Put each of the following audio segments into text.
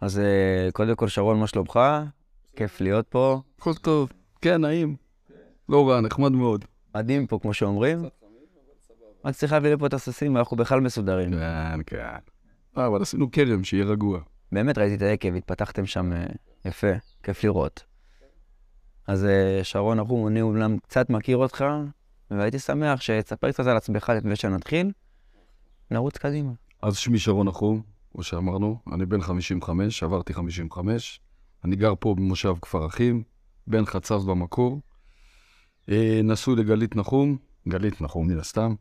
אז אה, קודם כל, שרון, מה שלומך? כיף להיות פה. הכל טוב. כן, נעים. לא רע, נחמד מאוד. מדהים פה, כמו שאומרים. רק צריך להביא לפה את הסוסים, ואנחנו בכלל מסודרים. כן, כן. אה, אבל עשינו כרם, שיהיה רגוע. באמת ראיתי את היקב, התפתחתם שם אה, יפה, כיף לראות. אז שרון, אנחנו, אני אומנם קצת מכיר אותך, והייתי שמח שתספר קצת על עצמך לפני שנתחיל, נרוץ קדימה. אז שמי שרון נחום, כמו שאמרנו, אני בן 55, עברתי 55. אני גר פה במושב כפר אחים, בן חצב במקור. אה, נשוי לגלית נחום, גלית נחום מן הסתם.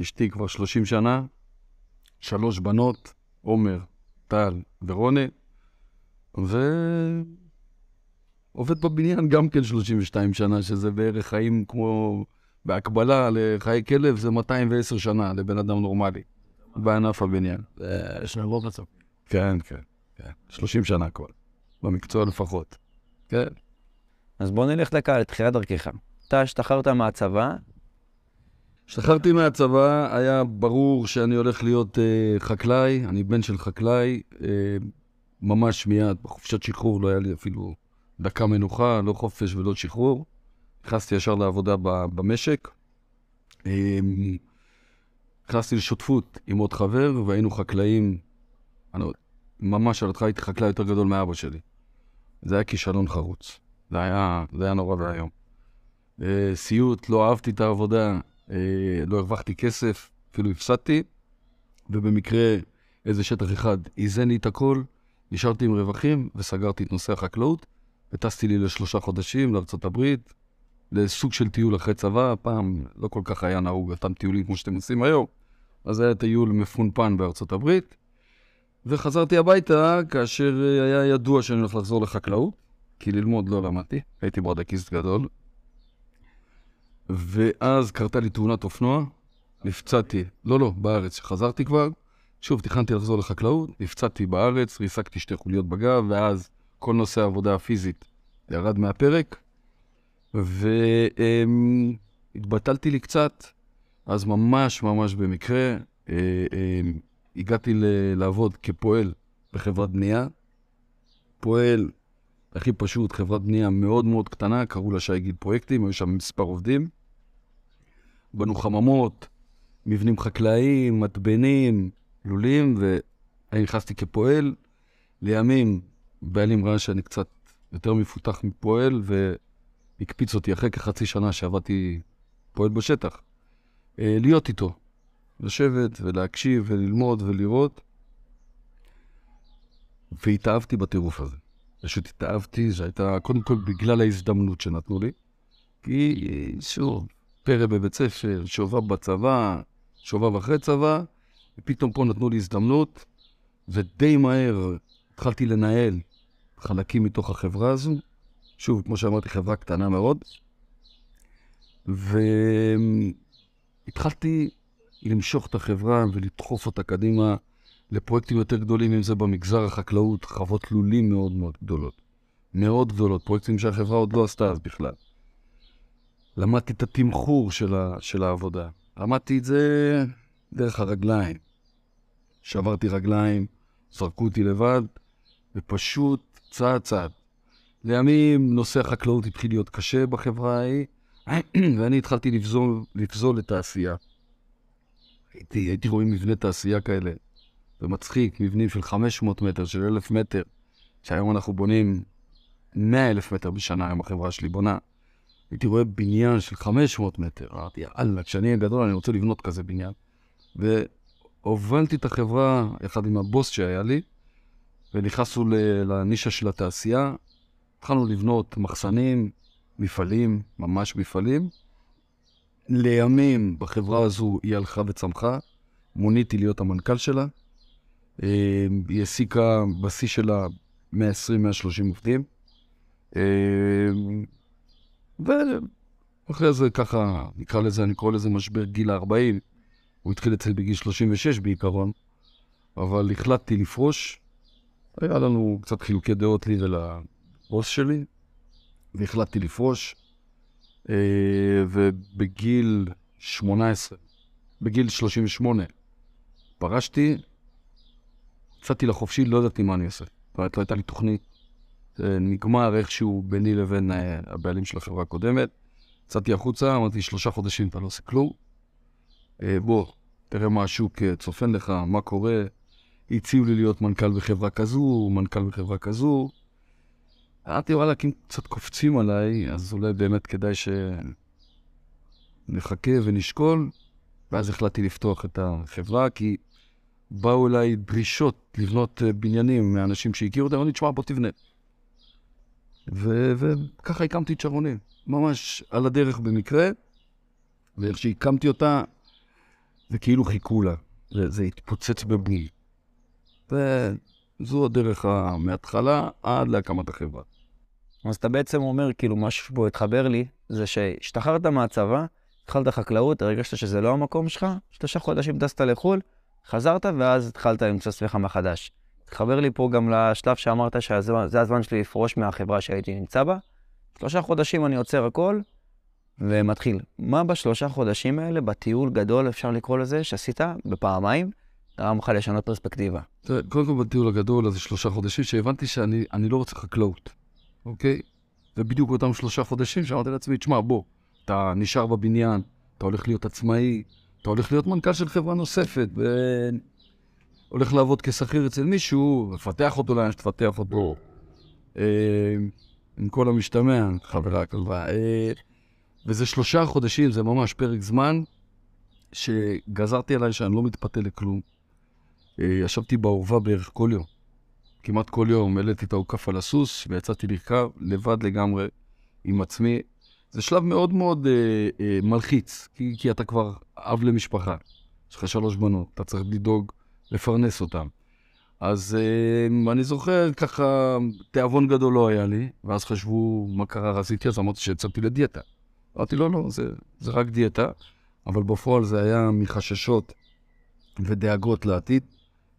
אשתי כבר 30 שנה, שלוש בנות, עומר, טל ורוני, ועובד בבניין גם כן 32 שנה, שזה בערך חיים כמו, בהקבלה לחיי כלב, זה 210 שנה לבן אדם נורמלי, בענף הבניין. יש לנו רוב בסוף. כן, כן, כן, 30 שנה כבר, במקצוע לפחות. כן. אז בוא נלך דקה לתחילת דרכך. אתה השתחררת מהצבא, השתחררתי מהצבא, היה ברור שאני הולך להיות אה, חקלאי, אני בן של חקלאי, אה, ממש מיד, בחופשת שחרור לא היה לי אפילו דקה מנוחה, לא חופש ולא שחרור. נכנסתי ישר לעבודה במשק. אה, נכנסתי לשותפות עם עוד חבר, והיינו חקלאים, אני ממש על הייתי חקלאי יותר גדול מאבא שלי. זה היה כישלון חרוץ. זה היה, זה היה נורא ואיום. אה, סיוט, לא אהבתי את העבודה, אה, לא הרווחתי כסף, אפילו הפסדתי, ובמקרה איזה שטח אחד איזן לי את הכל, נשארתי עם רווחים וסגרתי את נושא החקלאות, וטסתי לי לשלושה חודשים לארה"ב, לסוג של טיול אחרי צבא, פעם לא כל כך היה נהוג אותם טיולים כמו שאתם עושים היום, אז היה טיול מפונפן בארצות הברית, וחזרתי הביתה כאשר היה ידוע שאני הולך לחזור לחקלאות, כי ללמוד לא למדתי, הייתי ברדקיסט גדול, ואז קרתה לי תאונת אופנוע, נפצעתי, לא, לא, בארץ, חזרתי כבר, שוב, תכננתי לחזור לחקלאות, נפצעתי בארץ, ריסקתי שתי חוליות בגב, ואז כל נושא העבודה הפיזית ירד מהפרק, והתבטלתי לי קצת, אז ממש ממש במקרה, אה, אה, הגעתי ל- לעבוד כפועל בחברת בנייה. פועל, הכי פשוט, חברת בנייה מאוד מאוד קטנה, קראו לה שי גיל פרויקטים, היו שם מספר עובדים. בנו חממות, מבנים חקלאיים, מתבנים, לולים, ואני נכנסתי כפועל. לימים, בעלים ראה שאני קצת יותר מפותח מפועל, והקפיץ אותי אחרי כחצי שנה שעבדתי פועל בשטח. אה, להיות איתו, לשבת ולהקשיב וללמוד ולראות. והתאהבתי בטירוף הזה. פשוט התאהבתי, זו הייתה קודם כל בגלל ההזדמנות שנתנו לי. כי שוב, פרא בבית ספר, שובב בצבא, שובב אחרי צבא, ופתאום פה נתנו לי הזדמנות, ודי מהר התחלתי לנהל חלקים מתוך החברה הזו. שוב, כמו שאמרתי, חברה קטנה מאוד. והתחלתי למשוך את החברה ולדחוף אותה קדימה לפרויקטים יותר גדולים, אם זה במגזר החקלאות, חוות לולים מאוד מאוד גדולות. מאוד גדולות, פרויקטים שהחברה עוד לא עשתה אז בכלל. למדתי את התמחור של, ה, של העבודה. למדתי את זה דרך הרגליים. שברתי רגליים, זרקו אותי לבד, ופשוט צעד צעד. לימים נושא החקלאות התחיל להיות קשה בחברה ההיא, ואני התחלתי לפזול, לפזול לתעשייה. הייתי, הייתי רואה מבני תעשייה כאלה, זה מצחיק, מבנים של 500 מטר, של 1,000 מטר, שהיום אנחנו בונים 100 אלף מטר בשנה, היום החברה שלי בונה. הייתי רואה בניין של 500 מטר, אמרתי, יאללה, כשאני אהיה גדול אני רוצה לבנות כזה בניין. והובלתי את החברה יחד עם הבוס שהיה לי, ונכנסנו לנישה של התעשייה. התחלנו לבנות מחסנים, מפעלים, ממש מפעלים. לימים בחברה הזו היא הלכה וצמחה, מוניתי להיות המנכ"ל שלה. אה, היא העסיקה בשיא שלה 120-130 עובדים. אה, ואחרי זה ככה, נקרא לזה, אני קורא לזה משבר גיל ה-40. הוא התחיל אצלי בגיל 36 בעיקרון, אבל החלטתי לפרוש. היה לנו קצת חילוקי דעות לי ולבוס שלי, והחלטתי לפרוש. אה, ובגיל 18, בגיל 38, פרשתי, יצאתי לחופשי, לא ידעתי מה אני אעשה. זאת אומרת, לא הייתה לי תוכנית. זה נגמר איכשהו ביני לבין אה, הבעלים של החברה הקודמת. יצאתי החוצה, אמרתי, שלושה חודשים אתה לא עושה כלום. אה, בוא, תראה מה השוק צופן לך, מה קורה. הציעו לי להיות מנכ"ל בחברה כזו, מנכ"ל בחברה כזו. אמרתי, וואלה, אם קצת קופצים עליי, אז אולי באמת כדאי שנחכה ונשקול. ואז החלטתי לפתוח את החברה, כי באו אליי דרישות לבנות אה, בניינים מאנשים שהכירו אותם, אמרו לי, תשמע, בוא תבנה. ו- וככה הקמתי את שרונים, ממש על הדרך במקרה, ואיך שהקמתי אותה, זה כאילו חיכו לה, זה, זה התפוצץ בבני. וזו הדרך מההתחלה עד להקמת החברה. אז אתה בעצם אומר, כאילו, משהו שבו התחבר לי, זה שהשתחררת מהצבא, התחלת חקלאות, הרגשת שזה לא המקום שלך, שלושה חודשים טסת לחו"ל, חזרת, ואז התחלת למצוא עצמך מחדש. התחבר לי פה גם לשלב שאמרת שזה הזמן שלי לפרוש מהחברה שהייתי נמצא בה. שלושה חודשים אני עוצר הכל, ומתחיל. מה בשלושה חודשים האלה, בטיול גדול, אפשר לקרוא לזה, שעשית בפעמיים, גרם לך לשנות פרספקטיבה? תראה, קודם כל בטיול הגדול, הזה שלושה חודשים, שהבנתי שאני אני לא רוצה חקלאות, אוקיי? זה בדיוק אותם שלושה חודשים שאמרתי לעצמי, תשמע, בוא, אתה נשאר בבניין, אתה הולך להיות עצמאי, אתה הולך להיות מנכ"ל של חברה נוספת, והולך לעבוד כשכיר אצל מישהו, לפתח אותו לאן שתפתח אותו. אה, עם כל המשתמע, חברה הכלבה. אה, וזה שלושה חודשים, זה ממש פרק זמן שגזרתי עליי שאני לא מתפתה לכלום. אה, ישבתי בעורבה בערך כל יום. כמעט כל יום העליתי את האוכף על הסוס ויצאתי לרכב לבד לגמרי עם עצמי. זה שלב מאוד מאוד אה, אה, מלחיץ, כי, כי אתה כבר אב למשפחה. יש לך שלוש בנות, אתה צריך לדאוג לפרנס אותן. אז אה, אני זוכר ככה, תיאבון גדול לא היה לי, ואז חשבו מה קרה, רזיתי, אז אמרתי שיצאתי לדיאטה. אמרתי, לא, לא, זה, זה רק דיאטה, אבל בפועל זה היה מחששות ודאגות לעתיד,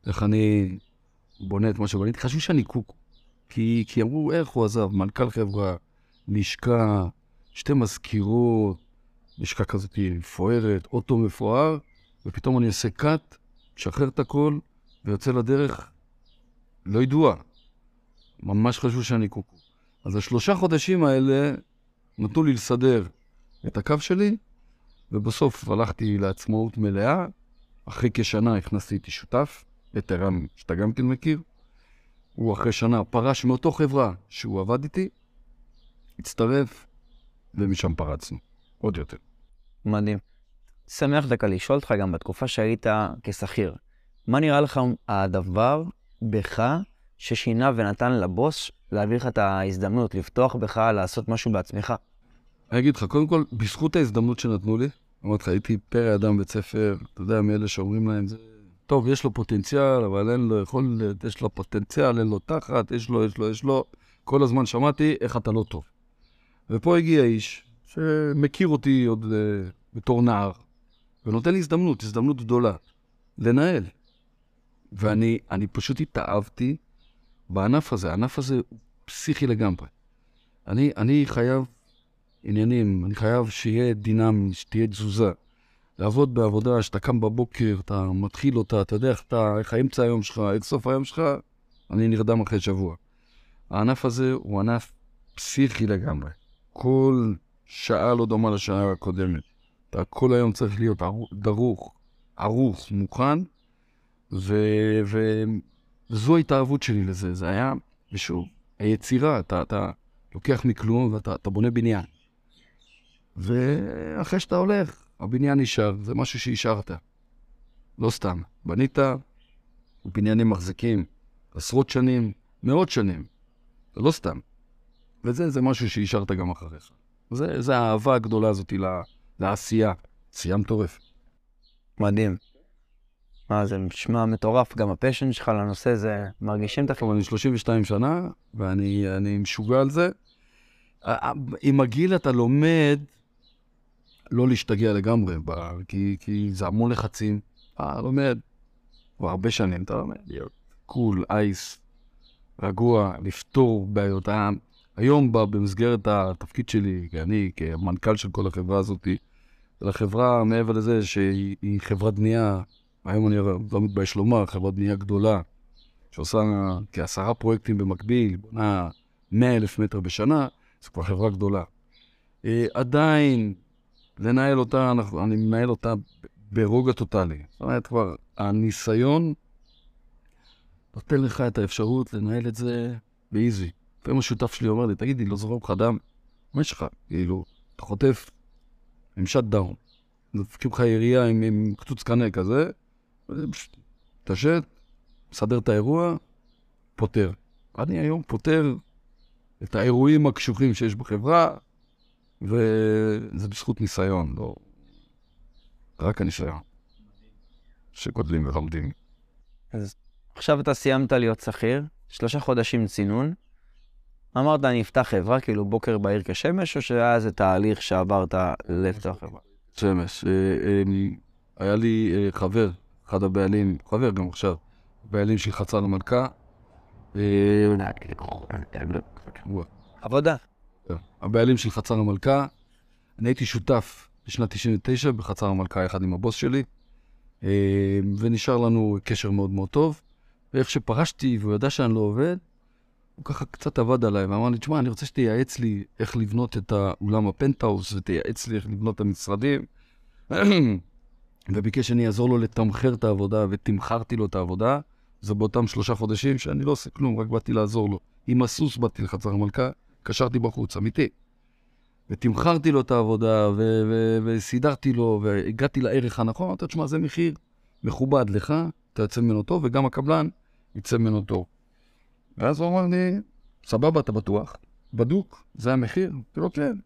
איך אני בונה את מה שבניתי. חשבו שאני קוקו, כי, כי אמרו, איך הוא עזב, מנכ"ל חברה, לשכה, שתי מזכירות, לשכה כזאת מפוארת, אוטו מפואר, ופתאום אני עושה קאט, משחרר את הכל, ויוצא לדרך לא ידועה. ממש חשבו שאני קוקו. אז השלושה חודשים האלה נתנו לי לסדר את הקו שלי, ובסוף הלכתי לעצמאות מלאה. אחרי כשנה הכנסתי איתי שותף, את ערן, שאתה גם כן מכיר. הוא אחרי שנה פרש מאותו חברה שהוא עבד איתי, הצטרף, ומשם פרצנו. עוד יותר. מדהים. שמח דקה לשאול אותך גם בתקופה שהיית כשכיר. מה נראה לך הדבר בך ששינה ונתן לבוס להביא לך את ההזדמנות, לפתוח בך, לעשות משהו בעצמך? אני אגיד לך, קודם כל, בזכות ההזדמנות שנתנו לי, אמרתי לך, הייתי פרא אדם בית ספר, אתה יודע, מאלה שאומרים להם, זה... טוב, יש לו פוטנציאל, אבל אין לו יכולת, יש לו פוטנציאל, אין לו תחת, יש לו, יש לו, יש לו. כל הזמן שמעתי איך אתה לא טוב. ופה הגיע איש שמכיר אותי עוד uh, בתור נער, ונותן לי הזדמנות, הזדמנות גדולה, לנהל. ואני אני פשוט התאהבתי בענף הזה. הענף הזה הוא פסיכי לגמרי. אני, אני חייב עניינים, אני חייב שיהיה דינמי, שתהיה תזוזה. לעבוד בעבודה שאתה קם בבוקר, אתה מתחיל אותה, אתה יודע איך, אתה, איך האמצע היום שלך, איך סוף היום שלך, אני נרדם אחרי שבוע. הענף הזה הוא ענף פסיכי לגמרי. כל שעה לא דומה לשעה הקודמת. אתה כל היום צריך להיות דרוך, ערוך, מוכן, ו... ו... וזו ההתאהבות שלי לזה. זה היה, ושוב, היצירה, אתה, אתה לוקח מכלום ואתה בונה בניין. ואחרי שאתה הולך, הבניין נשאר, זה משהו שהשארת. לא סתם. בנית, בניינים מחזיקים עשרות שנים, מאות שנים. זה לא סתם. וזה זה משהו שהשארת גם אחריך. זה, זה האהבה הגדולה הזאת לעשייה. עשייה מטורפת. מדהים. מה, זה נשמע מטורף, גם הפשן שלך לנושא זה, מרגישים את החברה. אני 32 שנה, ואני משוגע על זה. עם הגיל אתה לומד לא להשתגע לגמרי, כי, כי זה המון לחצים. אתה לומד, כבר הרבה שנים אתה לומד, להיות קול, אייס, רגוע, לפתור בעיות. היום במסגרת התפקיד שלי, כי אני כמנכ"ל של כל החברה הזאת, לחברה מעבר לזה שהיא חברת בנייה, היום אני לא מתבייש לומר, חברת בנייה גדולה, שעושה כעשרה פרויקטים במקביל, בונה 100 אלף מטר בשנה, זו כבר חברה גדולה. אה, עדיין, לנהל אותה, אנחנו, אני מנהל אותה ברוגע טוטאלי. זאת אומרת, כבר הניסיון נותן לך את האפשרות לנהל את זה באיזי. לפעמים השותף שלי אומר לי, תגידי, לא זורם לך דם? מה יש לך? כאילו, אתה חוטף עם שאט דאון. דופקים לך ירייה עם, עם קצוץ קנה כזה, תשת, מסדר את האירוע, פותר. אני היום פותר את האירועים הקשוחים שיש בחברה, וזה בזכות ניסיון, לא... רק הניסיון. שגודלים ולומדים. אז עכשיו אתה סיימת להיות שכיר, שלושה חודשים צינון. אמרת, אני אפתח חברה, כאילו בוקר בעיר כשמש, או שהיה איזה תהליך שעברת לפתוח חברה? שמש. אה, אה, היה לי אה, חבר, אחד הבעלים, חבר גם עכשיו, בעלים של חצר המלכה. עבודה. הבעלים של חצר המלכה. אני הייתי שותף בשנת 99 בחצר המלכה יחד עם הבוס שלי, ונשאר לנו קשר מאוד מאוד טוב. ואיך שפרשתי והוא ידע שאני לא עובד, הוא ככה קצת עבד עליי ואמר לי, תשמע, אני רוצה שתייעץ לי איך לבנות את האולם הפנטהאוס ותייעץ לי איך לבנות את המשרדים. וביקש שאני אעזור לו לתמחר את העבודה, ותמחרתי לו את העבודה. זה באותם שלושה חודשים שאני לא עושה כלום, רק באתי לעזור לו. עם הסוס באתי לחצר המלכה, קשרתי בחוץ, אמיתי. ותמחרתי לו את העבודה, וסידרתי לו, והגעתי לערך הנכון, אמרתי, תשמע, זה מחיר מכובד לך, אתה יוצא ממנו טוב, וגם הקבלן יצא ממנו טוב. ואז הוא אמר לי, סבבה, אתה בטוח? בדוק, זה המחיר? אמרתי לו, כן. הוא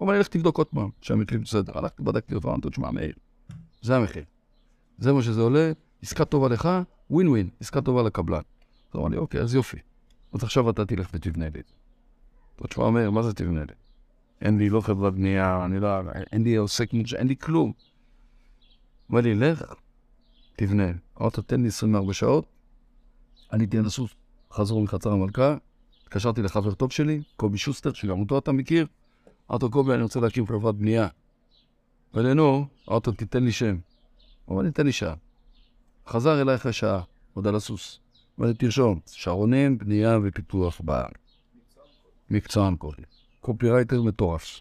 אומר לי, לך תבדוק עוד פעם שהמחיר בסדר. הלכתי, בדקתי אותו, אמרתי תשמע, מאיר, זה המחיר. זה מה שזה עולה, עסקה טובה לך, ווין ווין, עסקה טובה לקבלן. אז הוא אמר לי, אוקיי, אז יופי. אז עכשיו אתה תלך ותבנה לי את זה. תשמע, מאיר, מה זה תבנה לי? אין לי לא חברת בנייה, אני לא... אין לי עוסק מורשה, אין לי כלום. אמר לי, לך, תבנה. אמרת, תן לי 24 שעות, עליתי על הסוס, חזרו מחצר המלכה, התקשרתי לחבר טוב שלי, קובי שוסטר, שגם אותו אתה מכיר, אמרתי לו, קובי, אני רוצה להקים חברת בנייה. אמר נו, אמרתי לו, תיתן לי שם. הוא אמר לי, תן לי שעה. חזר אליי אחרי שעה, עוד על הסוס. אמר לי, תרשום, שרונים, בנייה ופיתוח בארץ. מקצוען קוראים. קופירייטר מטורף.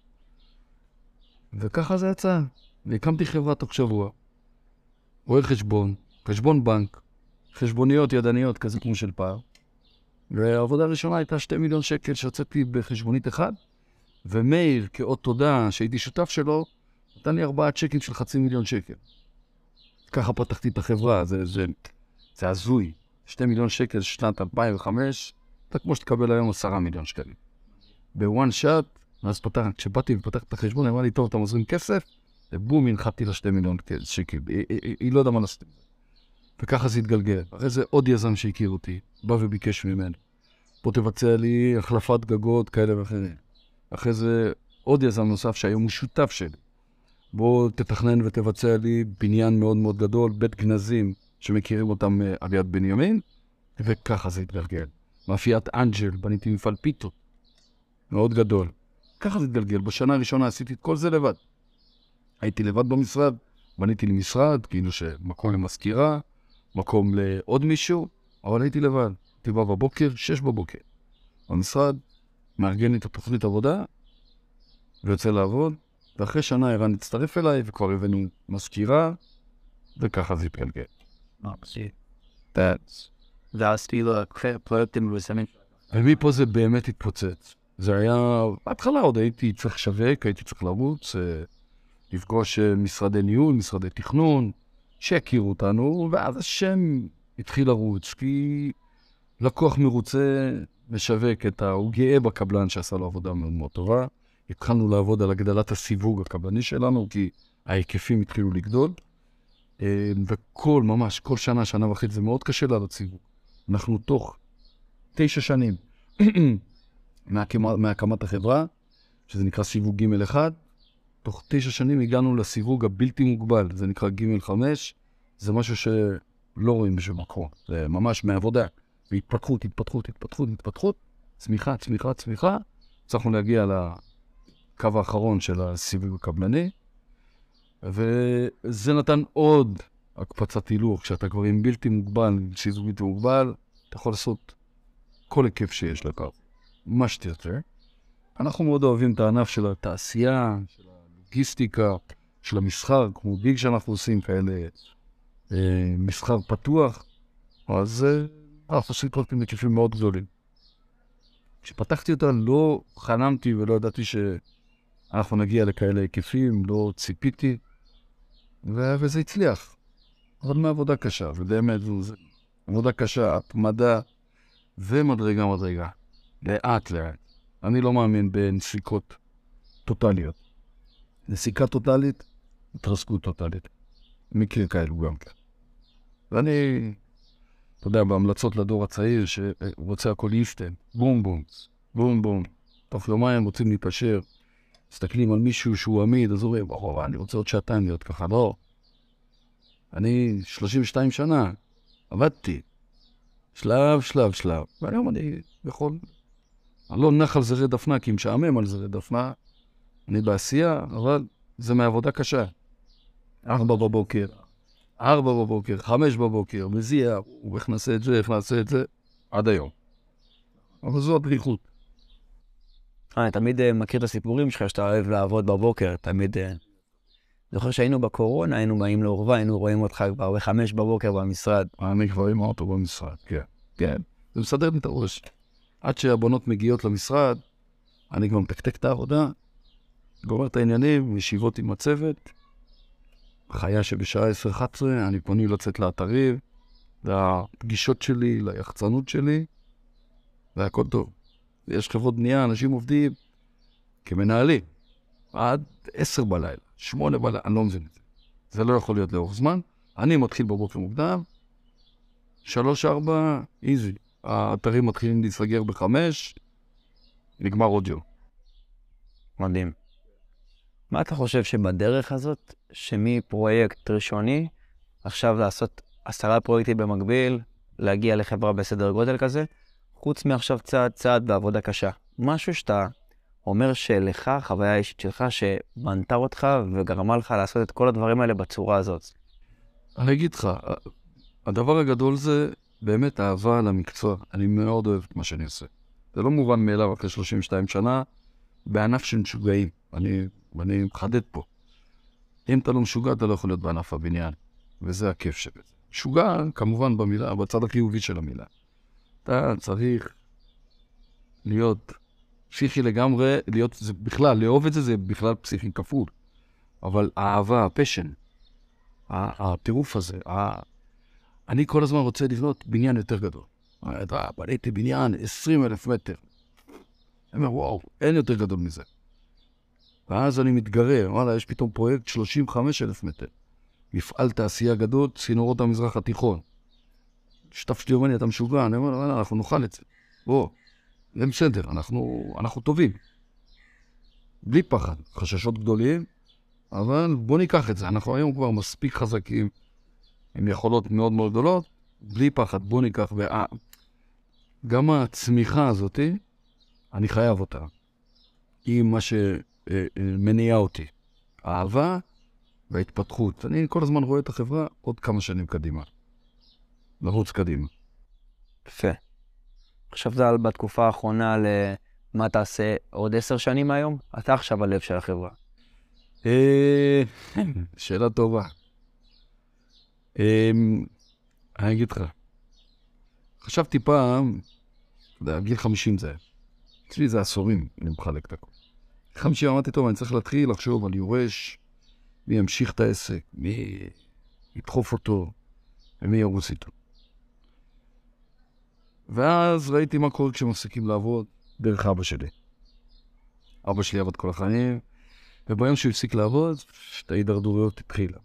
וככה זה יצא. והקמתי חברה תוך שבוע. רואה חשבון, חשבון בנק, חשבוניות ידניות כזה כמו של פעם. והעבודה הראשונה הייתה שתי מיליון שקל שהוצאתי בחשבונית אחד, ומאיר, כאות תודה שהייתי שותף שלו, נתן לי ארבעה צ'קים של חצי מיליון שקל. ככה פתחתי את החברה, זה, זה, זה הזוי. שתי מיליון שקל שנת 2005, אתה כמו שתקבל היום עשרה מיליון שקלים. בוואן שאט, אז פתח, כשבאתי ופתחתי את החשבון, אמרה לי, טוב, אתה מזרים כסף? ובום, הנחתי לה שתי מיליון שקל. היא, היא, היא לא יודעה מה לעשות. וככה זה התגלגל. אחרי זה עוד יזם שהכיר אותי, בא וביקש ממנו. בוא תבצע לי החלפת גגות כאלה ואחרים. אחרי זה עוד יזם נוסף שהיום הוא שותף שלי. בוא תתכנן ותבצע לי בניין מאוד מאוד גדול, בית גנזים, שמכירים אותם אה, על יד בנימין, וככה זה התגלגל. מאפיית אנג'ל, בניתי מפעל פיתות, מאוד גדול. ככה זה התגלגל. בשנה הראשונה עשיתי את כל זה לבד. הייתי לבד במשרד, בניתי לי משרד, כאילו שמקום למזכירה, מקום לעוד מישהו, אבל הייתי לבד. הייתי בא בבוקר, שש בבוקר, במשרד, מארגן את התוכנית עבודה, ויוצא לעבוד, ואחרי שנה ערן הצטרף אליי, וכבר הבאנו מזכירה, וככה זה התגלגל. ואז כאילו. ומפה זה באמת התפוצץ. זה היה, בהתחלה עוד הייתי צריך לשווק, הייתי צריך לרוץ, אה, לפגוש אה, משרדי ניהול, משרדי תכנון, שהכירו אותנו, ואז השם התחיל לרוץ, כי לקוח מרוצה משווק את ה... הוא גאה בקבלן שעשה לו עבודה מאוד מאוד טובה. התחלנו לעבוד על הגדלת הסיווג הקבלני שלנו, כי ההיקפים התחילו לגדול. אה, וכל, ממש, כל שנה, שנה וחצי, זה מאוד קשה לעלות סיווג. אנחנו תוך תשע שנים מהקמת, מהקמת החברה, שזה נקרא סיווג ג'1, תוך תשע שנים הגענו לסיווג הבלתי מוגבל, זה נקרא ג'5, זה משהו שלא רואים בשום מקום, זה ממש מעבודה. והתפתחות, התפתחות, התפתחות, התפתחות, צמיחה, צמיחה, צמיחה, הצלחנו להגיע לקו האחרון של הסיווג הקבלני, וזה נתן עוד הקפצת הילוך, כשאתה כבר עם בלתי מוגבל, סיווג בלתי מוגבל, אתה יכול לעשות כל היקף שיש לך, מה שתרצה. אנחנו מאוד אוהבים את הענף של התעשייה, של הלוגיסטיקה, של המסחר, כמו ביג שאנחנו עושים, כאלה אה, מסחר פתוח, אז אה, אנחנו עושים פרויקטים בהיקפים מאוד גדולים. כשפתחתי אותה לא חלמתי ולא ידעתי שאנחנו נגיע לכאלה היקפים, לא ציפיתי, ו- וזה הצליח. אבל מעבודה קשה, ובאמת, עבודה קשה, התמדה ומדרגה מדרגה, לאט לאט. אני לא מאמין בנסיקות טוטליות. נסיקה טוטלית, התרסקות טוטלית. מכיר כאלו גם כן. ואני, אתה יודע, בהמלצות לדור הצעיר שרוצה הכל אינסטנט, בום בום, בום בום. תוך יומיים רוצים להתפשר, מסתכלים על מישהו שהוא עמיד, אז אומרים, וואו, אני רוצה עוד שעתיים להיות ככה. לא. אני 32 שנה, עבדתי, שלב, שלב, שלב. והיום אני יכול... אני לא נח על זרי דפנה, כי משעמם על זרי דפנה. אני בעשייה, אבל זה מעבודה קשה. ארבע בבוקר, ארבע בבוקר, חמש בבוקר, מזיע, איך נעשה את זה, איך נעשה את זה, עד היום. אבל זו הדריכות. אה, אני תמיד אה, מכיר את הסיפורים שלך, שאתה אוהב לעבוד בבוקר, תמיד... אה, זוכר שהיינו בקורונה, היינו באים לאורווה, היינו רואים אותך כבר בחמש בבוקר במשרד. אני כבר עם האוטו במשרד, כן. כן, זה מסדר לי את הראש. עד שהבנות מגיעות למשרד, אני כבר מתקתק את העבודה, גומר את העניינים, ישיבות עם הצוות, חיה שבשעה 10-11 אני פנוי לצאת לאתרים, לפגישות שלי, ליחצנות שלי, והכל טוב. יש חברות בנייה, אנשים עובדים כמנהלים עד 10 בלילה, 8 בלילה, אני לא מבין את זה. זה לא יכול להיות לאורך זמן. אני מתחיל בבוקר מוקדם, 3-4, איזי. האתרים מתחילים להיסגר ב-5, נגמר עוד יום. מדהים. מה אתה חושב שבדרך הזאת, שמפרויקט ראשוני, עכשיו לעשות עשרה פרויקטים במקביל, להגיע לחברה בסדר גודל כזה, חוץ מעכשיו צעד צעד בעבודה קשה. משהו שאתה אומר שלך, חוויה אישית שלך, שבנתה אותך וגרמה לך לעשות את כל הדברים האלה בצורה הזאת. אני אגיד לך, הדבר הגדול זה באמת אהבה למקצוע. אני מאוד אוהב את מה שאני עושה. זה לא מובן מאליו אחרי 32 שנה, בענף של משוגעים. אני, אני מחדד פה. אם אתה לא משוגע, אתה לא יכול להיות בענף הבניין, וזה הכיף שבזה. משוגע, כמובן, במילה, בצד החיובי של המילה. אתה צריך להיות פסיכי לגמרי, להיות, זה בכלל, לאהוב את זה, זה בכלל פסיכי כפול. אבל האהבה, הפשן, הטירוף הזה, אני כל הזמן רוצה לבנות בניין יותר גדול. בניתי בניין 20 אלף מטר. אני אומר, וואו, אין יותר גדול מזה. ואז אני מתגרה, וואלה, יש פתאום פרויקט 35 אלף מטר. מפעל תעשייה גדול, צינורות המזרח התיכון. שותף שלי אומר לי, אתה משוגע? אני אומר, וואלה, אנחנו נאכל את זה. בוא, זה בסדר, אנחנו, אנחנו טובים. בלי פחד, חששות גדולים, אבל בוא ניקח את זה. אנחנו היום כבר מספיק חזקים, עם יכולות מאוד מאוד גדולות, בלי פחד, בוא ניקח. וה... גם הצמיחה הזאת, אני חייב אותה. היא מה שמניע אותי. האהבה וההתפתחות. אני כל הזמן רואה את החברה עוד כמה שנים קדימה. לרוץ קדימה. יפה. חשבת על בתקופה האחרונה למה תעשה עוד עשר שנים מהיום? אתה עכשיו הלב של החברה. אה, שאלה טובה. אמ, אני אגיד לך, חשבתי פעם, אתה יודע, גיל 50 זה, אצלי זה עשורים, אני מחלק את הכול. 50 אמרתי, טוב, אני צריך להתחיל לחשוב על יורש, מי ימשיך את העסק, מי ידחוף אותו, ומי ירוץ איתו. ואז ראיתי מה קורה כשמפסיקים לעבוד דרך אבא שלי. אבא שלי עבד כל החיים, וביום שהוא הפסיק לעבוד, ההידרדרויות התחילה.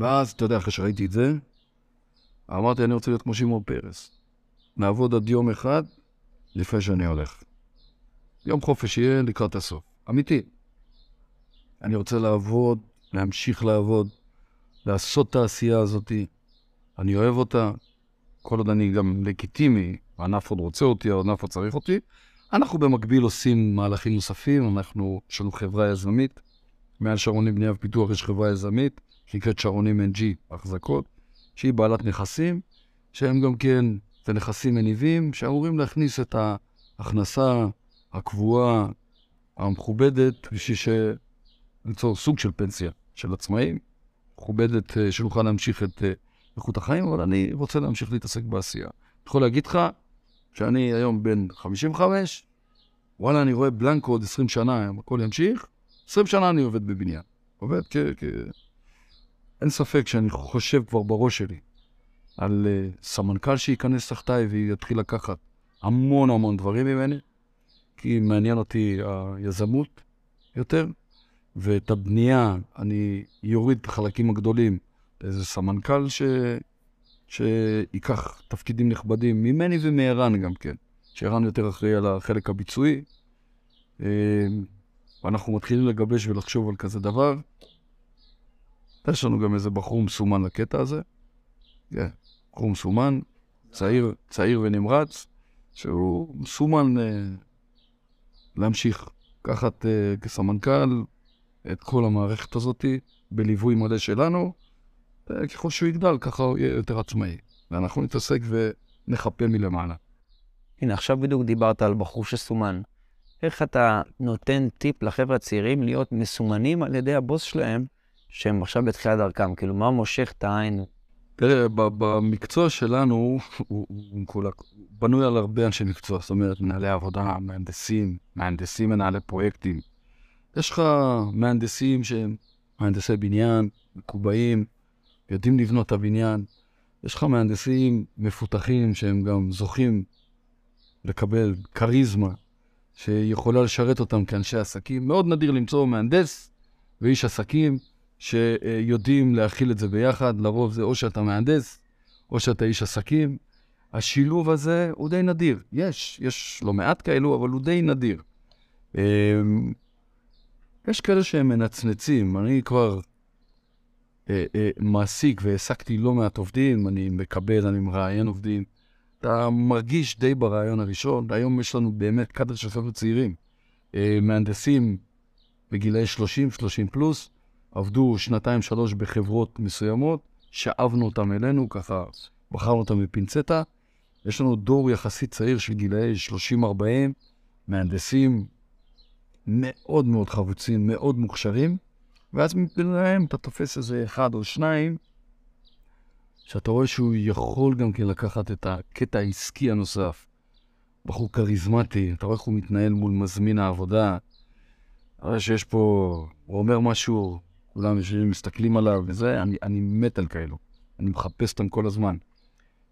ואז, אתה יודע, אחרי שראיתי את זה, אמרתי, אני רוצה להיות כמו שמעון פרס. נעבוד עד יום אחד לפני שאני הולך. יום חופש יהיה לקראת הסוף. אמיתי. אני רוצה לעבוד, להמשיך לעבוד, לעשות את העשייה הזאת. אני אוהב אותה. כל עוד אני גם לגיטימי, הענף עוד רוצה אותי, הענף עוד צריך אותי. אנחנו במקביל עושים מהלכים נוספים, אנחנו, יש לנו חברה יזמית. מעל שרונים בנייה ופיתוח יש חברה יזמית. שנקראת שרונים NG, החזקות, שהיא בעלת נכסים, שהם גם כן זה נכסים מניבים שאמורים להכניס את ההכנסה הקבועה, המכובדת, בשביל ש... ליצור סוג של פנסיה של עצמאים, מכובדת, אה, שנוכל להמשיך את אה, איכות החיים, אבל אני רוצה להמשיך להתעסק בעשייה. אני יכול להגיד לך שאני היום בן 55, וואלה, אני רואה בלנקו עוד 20 שנה, הכל ימשיך, 20 שנה אני עובד בבניין. עובד כ... כ... אין ספק שאני חושב כבר בראש שלי על uh, סמנכ"ל שייכנס תחתיי ויתחיל לקחת המון המון דברים ממני, כי מעניין אותי היזמות יותר, ואת הבנייה אני יוריד את החלקים הגדולים לאיזה סמנכ"ל ש... שייקח תפקידים נכבדים ממני ומערן גם כן, שערן יותר אחראי על החלק הביצועי. ואנחנו מתחילים לגבש ולחשוב על כזה דבר. יש לנו גם איזה בחור מסומן לקטע הזה. כן, בחור מסומן, צעיר, צעיר ונמרץ, שהוא מסומן אה, להמשיך לקחת אה, כסמנכ"ל את כל המערכת הזאת בליווי מלא שלנו. ככל שהוא יגדל, ככה הוא יהיה יותר עצמאי. ואנחנו נתעסק ונחפה מלמעלה. הנה, עכשיו בדיוק דיברת על בחור שסומן. איך אתה נותן טיפ לחבר'ה הצעירים להיות מסומנים על ידי הבוס שלהם, שהם עכשיו בתחילת דרכם? כאילו, מה מושך את העין? תראה, במקצוע שלנו, הוא, כולה, בנוי על הרבה אנשי מקצוע, זאת אומרת, מנהלי עבודה, מהנדסים, מהנדסים, מנהלי פרויקטים. יש לך מהנדסים שהם מהנדסי בניין, מקובעים, יודעים לבנות את הבניין. יש לך מהנדסים מפותחים שהם גם זוכים לקבל כריזמה שיכולה לשרת אותם כאנשי עסקים. מאוד נדיר למצוא מהנדס ואיש עסקים שיודעים להכיל את זה ביחד. לרוב זה או שאתה מהנדס או שאתה איש עסקים. השילוב הזה הוא די נדיר. יש, יש לא מעט כאלו, אבל הוא די נדיר. אמ, יש כאלה שהם מנצנצים. אני כבר אה, אה, מעסיק והעסקתי לא מעט עובדים, אני מקבל, אני מראיין עובדים. אתה מרגיש די ברעיון הראשון, היום יש לנו באמת קאדר של חבר'ה צעירים. אה, מהנדסים בגילאי 30, 30 פלוס, עבדו שנתיים-שלוש בחברות מסוימות, שאבנו אותם אלינו, ככה בחרנו אותם בפינצטה. יש לנו דור יחסית צעיר של גילאי 30-40, מהנדסים מאוד מאוד חרוצים, מאוד מוכשרים, ואז מבינם אתה תופס איזה אחד או שניים, שאתה רואה שהוא יכול גם כן לקחת את הקטע העסקי הנוסף. בחור כריזמטי, אתה רואה איך הוא מתנהל מול מזמין העבודה. רואה שיש פה, הוא אומר משהו, כולם יושבים, מסתכלים עליו וזה, אני, אני מת על כאלו. אני מחפש אותם כל הזמן.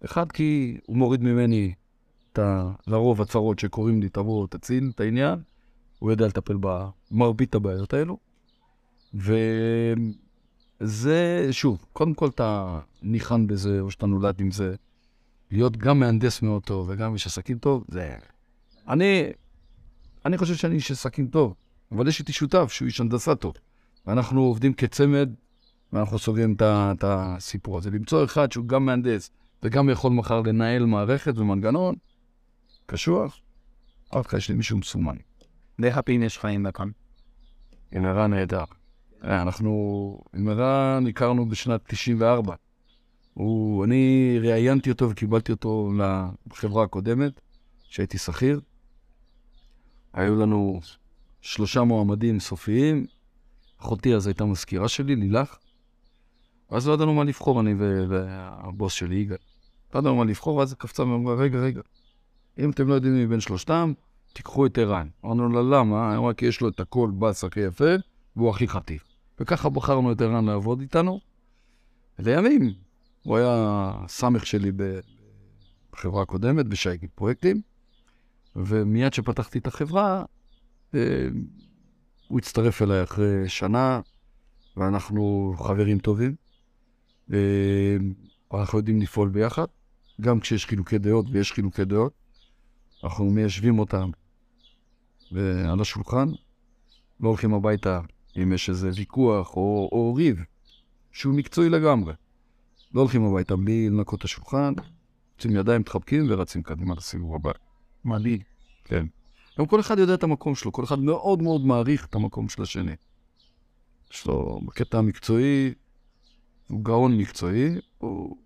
אחד, כי הוא מוריד ממני את ה... לרוב הצרות שקוראים לי, תבוא, תציל את העניין. הוא יודע לטפל במרבית הבעיות האלו. וזה, שוב, קודם כל אתה ניחן בזה, או שאתה נולד עם זה. להיות גם מהנדס מאוד טוב וגם איש עסקים טוב, זה... אני, אני חושב שאני איש עסקים טוב, אבל יש איתי שותף שהוא איש הנדסה טוב. ואנחנו עובדים כצמד, ואנחנו סוגרים את הסיפור הזה. למצוא אחד שהוא גם מהנדס וגם יכול מחר לנהל מערכת ומנגנון, קשוח, אמרתי לך, יש לי מישהו מסומן. די הפין יש חיים בכאן. עם ערן נהדר. אה, אנחנו עם ערן הכרנו בשנת 94. הוא, אני ראיינתי אותו וקיבלתי אותו לחברה הקודמת, שהייתי שכיר. היו לנו שלושה מועמדים סופיים. אחותי אז הייתה מזכירה שלי, לילך. ואז לא ידענו מה לבחור, אני והבוס שלי, יגאל. לא ידענו מה לבחור, ואז קפצה ואמרה, רגע, רגע, אם אתם לא יודעים מי מבין שלושתם, תיקחו את ערן. אמרנו לה, למה? היא אמרה, כי יש לו את הכל בס הכי יפה, והוא הכי חטיף. וככה בחרנו את ערן לעבוד איתנו. לימים, הוא היה סמך שלי בחברה הקודמת, בשייגי פרויקטים, ומיד שפתחתי את החברה, אה, הוא הצטרף אליי אחרי שנה, ואנחנו חברים טובים. אה, אנחנו יודעים לפעול ביחד, גם כשיש חילוקי דעות, ויש חילוקי דעות, אנחנו מיישבים אותם על השולחן, לא הולכים הביתה אם יש איזה ויכוח או, או ריב, שהוא מקצועי לגמרי. לא הולכים הביתה בלי לנקות את השולחן, יוצאים ידיים, מתחבקים ורצים קדימה לסיבוב הבא. מדהים. כן. גם כל אחד יודע את המקום שלו, כל אחד מאוד מאוד מעריך את המקום של השני. יש לו, בקטע המקצועי, הוא גאון מקצועי, הוא,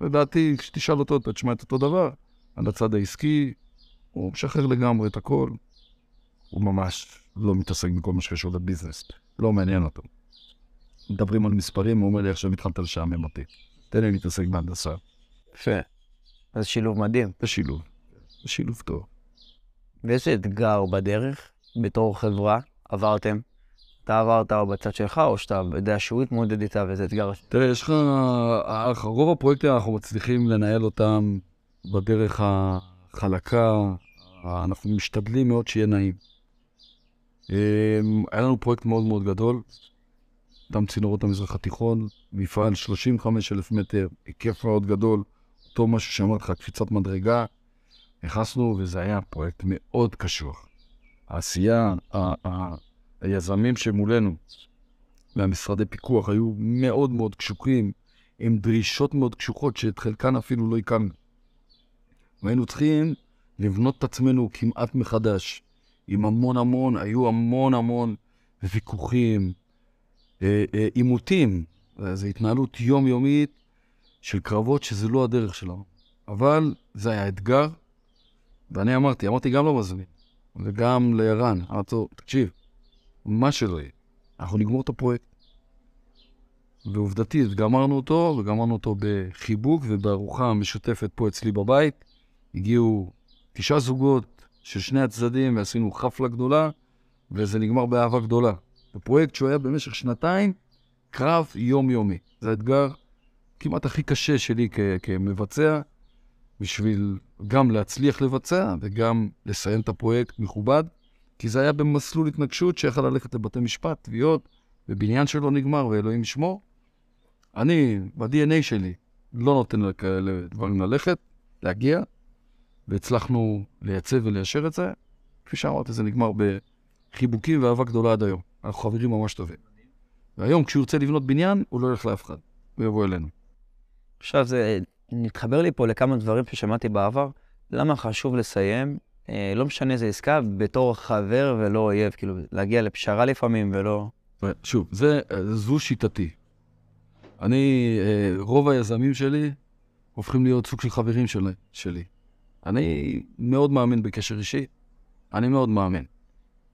לדעתי, כשתשאל אותו, אתה תשמע את אותו דבר, על הצד העסקי, הוא משחרר לגמרי את הכל. הוא ממש לא מתעסק בכל מה שקשור לביזנס. לא מעניין אותו. מדברים על מספרים, הוא אומר לי, עכשיו התחלת לשעמם אותי. תן לי להתעסק בהנדסה. יפה. זה שילוב מדהים. זה שילוב. זה שילוב טוב. ואיזה אתגר בדרך, בתור חברה, עברתם? אתה עברת או בצד שלך, או שאתה יודע שהוא התמודד איתה ואיזה אתגר? תראה, יש לך... רוב הפרויקטים אנחנו מצליחים לנהל אותם בדרך החלקה, אנחנו משתדלים מאוד שיהיה נעים. אמ, היה לנו פרויקט מאוד מאוד גדול, דם צינורות המזרח התיכון, מפעל 35 אלף מטר, היקף מאוד גדול, אותו משהו שאמרתי לך, קפיצת מדרגה. נכנסנו, וזה היה פרויקט מאוד קשוח. העשייה, היזמים שמולנו והמשרדי פיקוח היו מאוד מאוד קשוחים, עם דרישות מאוד קשוחות, שאת חלקן אפילו לא הקמנו. והיינו צריכים לבנות את עצמנו כמעט מחדש, עם המון המון, היו המון המון ויכוחים, אה, אה, עימותים, זו התנהלות יומיומית של קרבות שזה לא הדרך שלנו. אבל זה היה אתגר, ואני אמרתי, אמרתי גם למזמין, וגם לערן, אמרתי לו, תקשיב, מה שלא יהיה, אנחנו נגמור את הפרויקט. ועובדתית, גמרנו אותו, וגמרנו אותו בחיבוק ובארוחה משותפת פה אצלי בבית. הגיעו תשעה זוגות של שני הצדדים, ועשינו חפלה גדולה, וזה נגמר באהבה גדולה. זה פרויקט שהוא היה במשך שנתיים קרב יומיומי. זה האתגר כמעט הכי קשה שלי כ- כמבצע, בשביל גם להצליח לבצע וגם לסיים את הפרויקט מכובד, כי זה היה במסלול התנגשות שיכול ללכת לבתי משפט, תביעות, ובניין שלא נגמר, ואלוהים ישמור. אני, ב-DNA שלי, לא נותן לכאלה דברים ללכת, להגיע, והצלחנו לייצב וליישר את זה. כפי שאמרתי, זה נגמר בחיבוקים ואהבה גדולה עד היום. אנחנו חברים ממש טובים. והיום, כשהוא ירצה לבנות בניין, הוא לא ילך לאף אחד, הוא יבוא אלינו. עכשיו, זה נתחבר לי פה לכמה דברים ששמעתי בעבר. למה חשוב לסיים, אה, לא משנה איזה עסקה, בתור חבר ולא אויב, כאילו, להגיע לפשרה לפעמים ולא... שוב, זה, זו שיטתי. אני, אה, רוב היזמים שלי הופכים להיות סוג של חברים שלי. שלי. אני מאוד מאמין בקשר אישי, אני מאוד מאמין.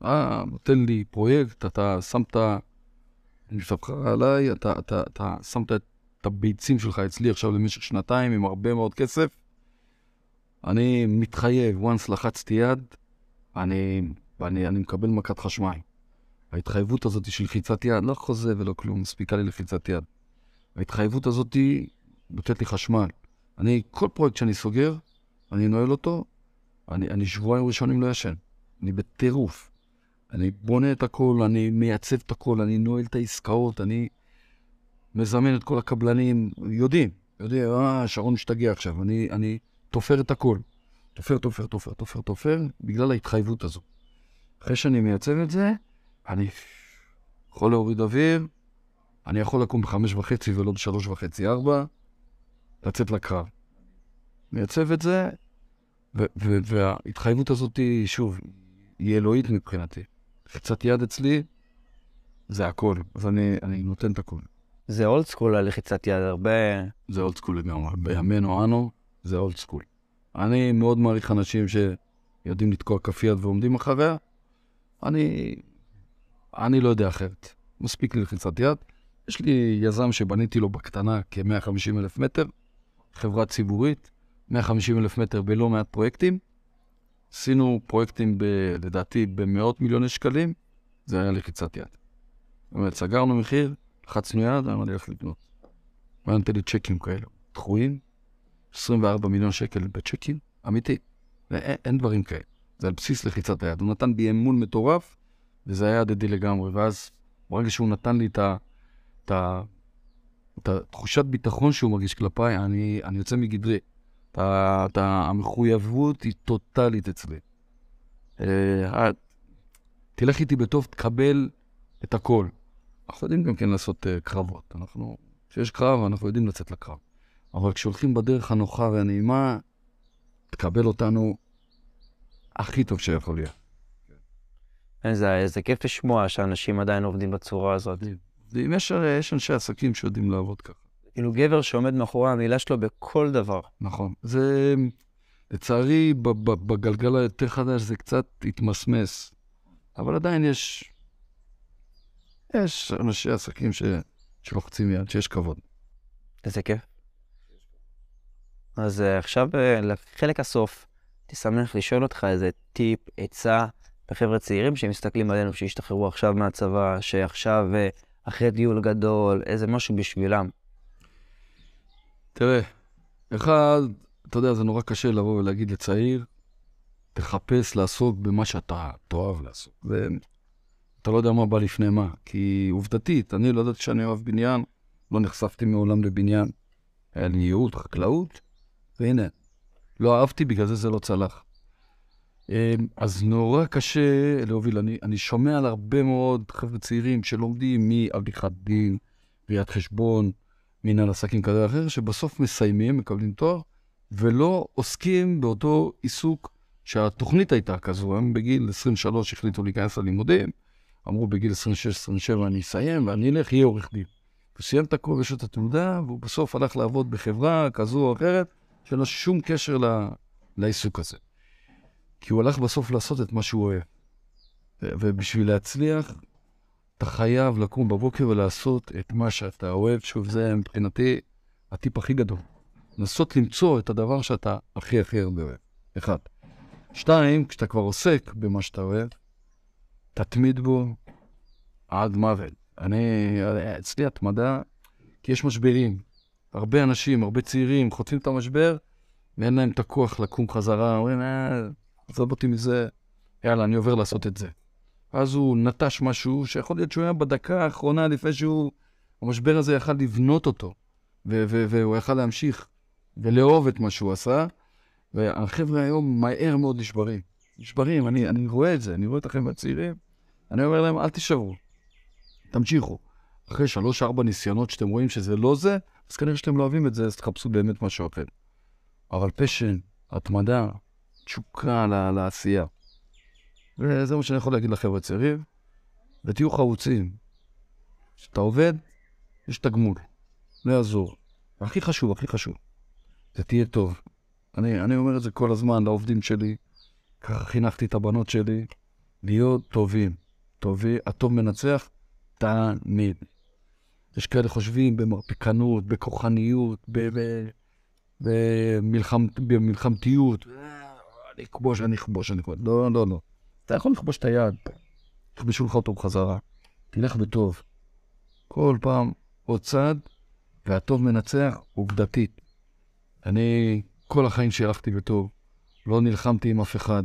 אה, נותן לי פרויקט, אתה שמת, אני מספר עליי, אתה, אתה, אתה שמת את הביצים שלך אצלי עכשיו למשך שנתיים עם הרבה מאוד כסף. אני מתחייב, once לחצתי יד, אני, אני, אני מקבל מכת חשמל. ההתחייבות הזאת של לחיצת יד, לא חוזה ולא כלום, מספיקה לי לחיצת יד. ההתחייבות הזאת נותנת לי חשמל. אני, כל פרויקט שאני סוגר, אני נועל אותו, אני, אני שבועיים ראשונים לא ישן. אני בטירוף. אני בונה את הכל, אני מייצב את הכל, אני נועל את העסקאות, אני מזמן את כל הקבלנים, יודעים, יודעים, אה, שרון משתגע עכשיו, אני, אני תופר את הכל. תופר, תופר, תופר, תופר, תופר, בגלל ההתחייבות הזו. אחרי שאני מייצב את זה, אני יכול להוריד אוויר, אני יכול לקום בחמש וחצי ולא בשלוש וחצי, ארבע, לצאת לקרב. מייצב את זה, וההתחייבות הזאת, היא, שוב, היא אלוהית מבחינתי. קצת יד אצלי, זה הכל. אז אני, אני נותן את הכל. זה אולד סקול הלחיצת יד, הרבה... זה old school לגמרי. בימינו אנו, זה old school. אני מאוד מעריך אנשים שיודעים לתקוע כף יד ועומדים אחריה. אני... אני לא יודע אחרת. מספיק לי לחיצת יד. יש לי יזם שבניתי לו בקטנה כ-150 אלף מטר, חברה ציבורית, 150 אלף מטר בלא מעט פרויקטים. עשינו פרויקטים, ב, לדעתי, במאות מיליוני שקלים, זה היה לחיצת יד. זאת אומרת, סגרנו מחיר, לחצנו יד, אמרתי לך לקנות. הוא היה נותן לי צ'קים כאלה, דחויים, 24 מיליון שקל בצ'קים, אמיתי. אין, אין דברים כאלה. זה על בסיס לחיצת היד. הוא נתן בי אמון מטורף, וזה היה הדדי לגמרי. ואז, ברגע שהוא נתן לי את התחושת ביטחון שהוא מרגיש כלפיי, אני, אני יוצא מגדרי. אתה, אתה, המחויבות היא טוטאלית אצלי. אה, תלך איתי בטוב, תקבל את הכל. אנחנו יודעים גם כן לעשות uh, קרבות. אנחנו, כשיש קרב, אנחנו יודעים לצאת לקרב. אבל כשהולכים בדרך הנוחה והנעימה, תקבל אותנו הכי טוב שיכול להיות. איזה, איזה כיף לשמוע שאנשים עדיין עובדים בצורה הזאת. יש, יש אנשי עסקים שיודעים לעבוד ככה. כאילו גבר שעומד מאחורי המילה שלו בכל דבר. נכון. זה, לצערי, בגלגל היותר חדש זה קצת התמסמס, אבל עדיין יש, יש אנשי עסקים ש, שלוחצים יד, שיש כבוד. איזה כיף. אז אה, עכשיו, אה, לחלק הסוף, הייתי שמח לשאול אותך איזה טיפ, עצה לחבר'ה צעירים שמסתכלים עלינו, שהשתחררו עכשיו מהצבא, שעכשיו אה, אחרי טיול גדול, איזה משהו בשבילם. תראה, אחד, אתה יודע, זה נורא קשה לבוא ולהגיד לצעיר, תחפש לעסוק במה שאתה תאהב לעסוק. ואתה לא יודע מה בא לפני מה, כי עובדתית, אני לא ידעתי שאני אוהב בניין, לא נחשפתי מעולם לבניין. היה לי ייעוד, חקלאות, והנה, לא אהבתי, בגלל זה זה לא צלח. אמ, אז נורא קשה להוביל. אני, אני שומע על הרבה מאוד חבר'ה צעירים שלומדים מעריכת דין, ראיית חשבון, מנהל עסקים כזה או אחר, שבסוף מסיימים, מקבלים תואר, ולא עוסקים באותו עיסוק שהתוכנית הייתה כזו. הם בגיל 23 החליטו להיכנס ללימודים, אמרו בגיל 26-27 אני אסיים ואני אלך, יהיה עורך דין. הוא סיים את הכל, יש את התעודה, והוא בסוף הלך לעבוד בחברה כזו או אחרת, שאין לו שום קשר. לעיסוק הזה. כי הוא הלך בסוף לעשות את מה שהוא אוהב. ובשביל להצליח, אתה חייב לקום בבוקר ולעשות את מה שאתה אוהב. שוב, זה מבחינתי הטיפ הכי גדול. לנסות למצוא את הדבר שאתה הכי הכי הרבה אוהב. אחד. שתיים, כשאתה כבר עוסק במה שאתה אוהב, תתמיד בו עד מוות. אני, אצלי התמדה, כי יש משברים. הרבה אנשים, הרבה צעירים, חוטפים את המשבר, ואין להם את הכוח לקום חזרה, אומרים, אה, עזוב אותי מזה, יאללה, אני עובר לעשות את זה. אז הוא נטש משהו שיכול להיות שהוא היה בדקה האחרונה לפני שהוא... המשבר הזה יכל לבנות אותו, והוא יכל להמשיך ולאהוב את מה שהוא עשה, והחבר'ה היום מהר מאוד נשברים. נשברים, אני, אני רואה את זה, אני רואה את החבר'ה הצעירים, אני אומר להם, אל תישברו, תמשיכו. אחרי שלוש-ארבע ניסיונות שאתם רואים שזה לא זה, אז כנראה שאתם לא אוהבים את זה, אז תחפשו באמת משהו אחר. אבל פשן, התמדה, תשוקה לעשייה. וזה מה שאני יכול להגיד לחבר'ה צעירים, ותהיו חרוצים. כשאתה עובד, יש תגמול, לא יעזור. והכי חשוב, הכי חשוב, זה תהיה טוב. אני, אני אומר את זה כל הזמן לעובדים שלי, ככה חינכתי את הבנות שלי, להיות טובים. טובי, הטוב מנצח תמיד. יש כאלה חושבים במרפקנות, בכוחניות, ב- ב- במלחמ, במלחמתיות. אני אכבוש, אני אכבוש, אני אכבוש. לא, לא, לא. אתה יכול לכבוש את היד, יכבשו לך אותו בחזרה. תלך בטוב. כל פעם עוד צעד, והטוב מנצח עובדתית. אני כל החיים שהלכתי בטוב, לא נלחמתי עם אף אחד.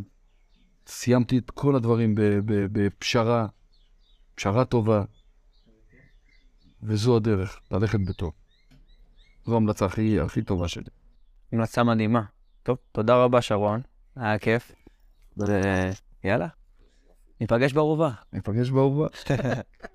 סיימתי את כל הדברים בפשרה, פשרה טובה, וזו הדרך, ללכת בטוב. זו ההמלצה הכי, הכי טובה שלי. המלצה מדהימה. טוב, תודה רבה, שרון. היה כיף. ויאללה, ניפגש בערובה. ניפגש באהובה.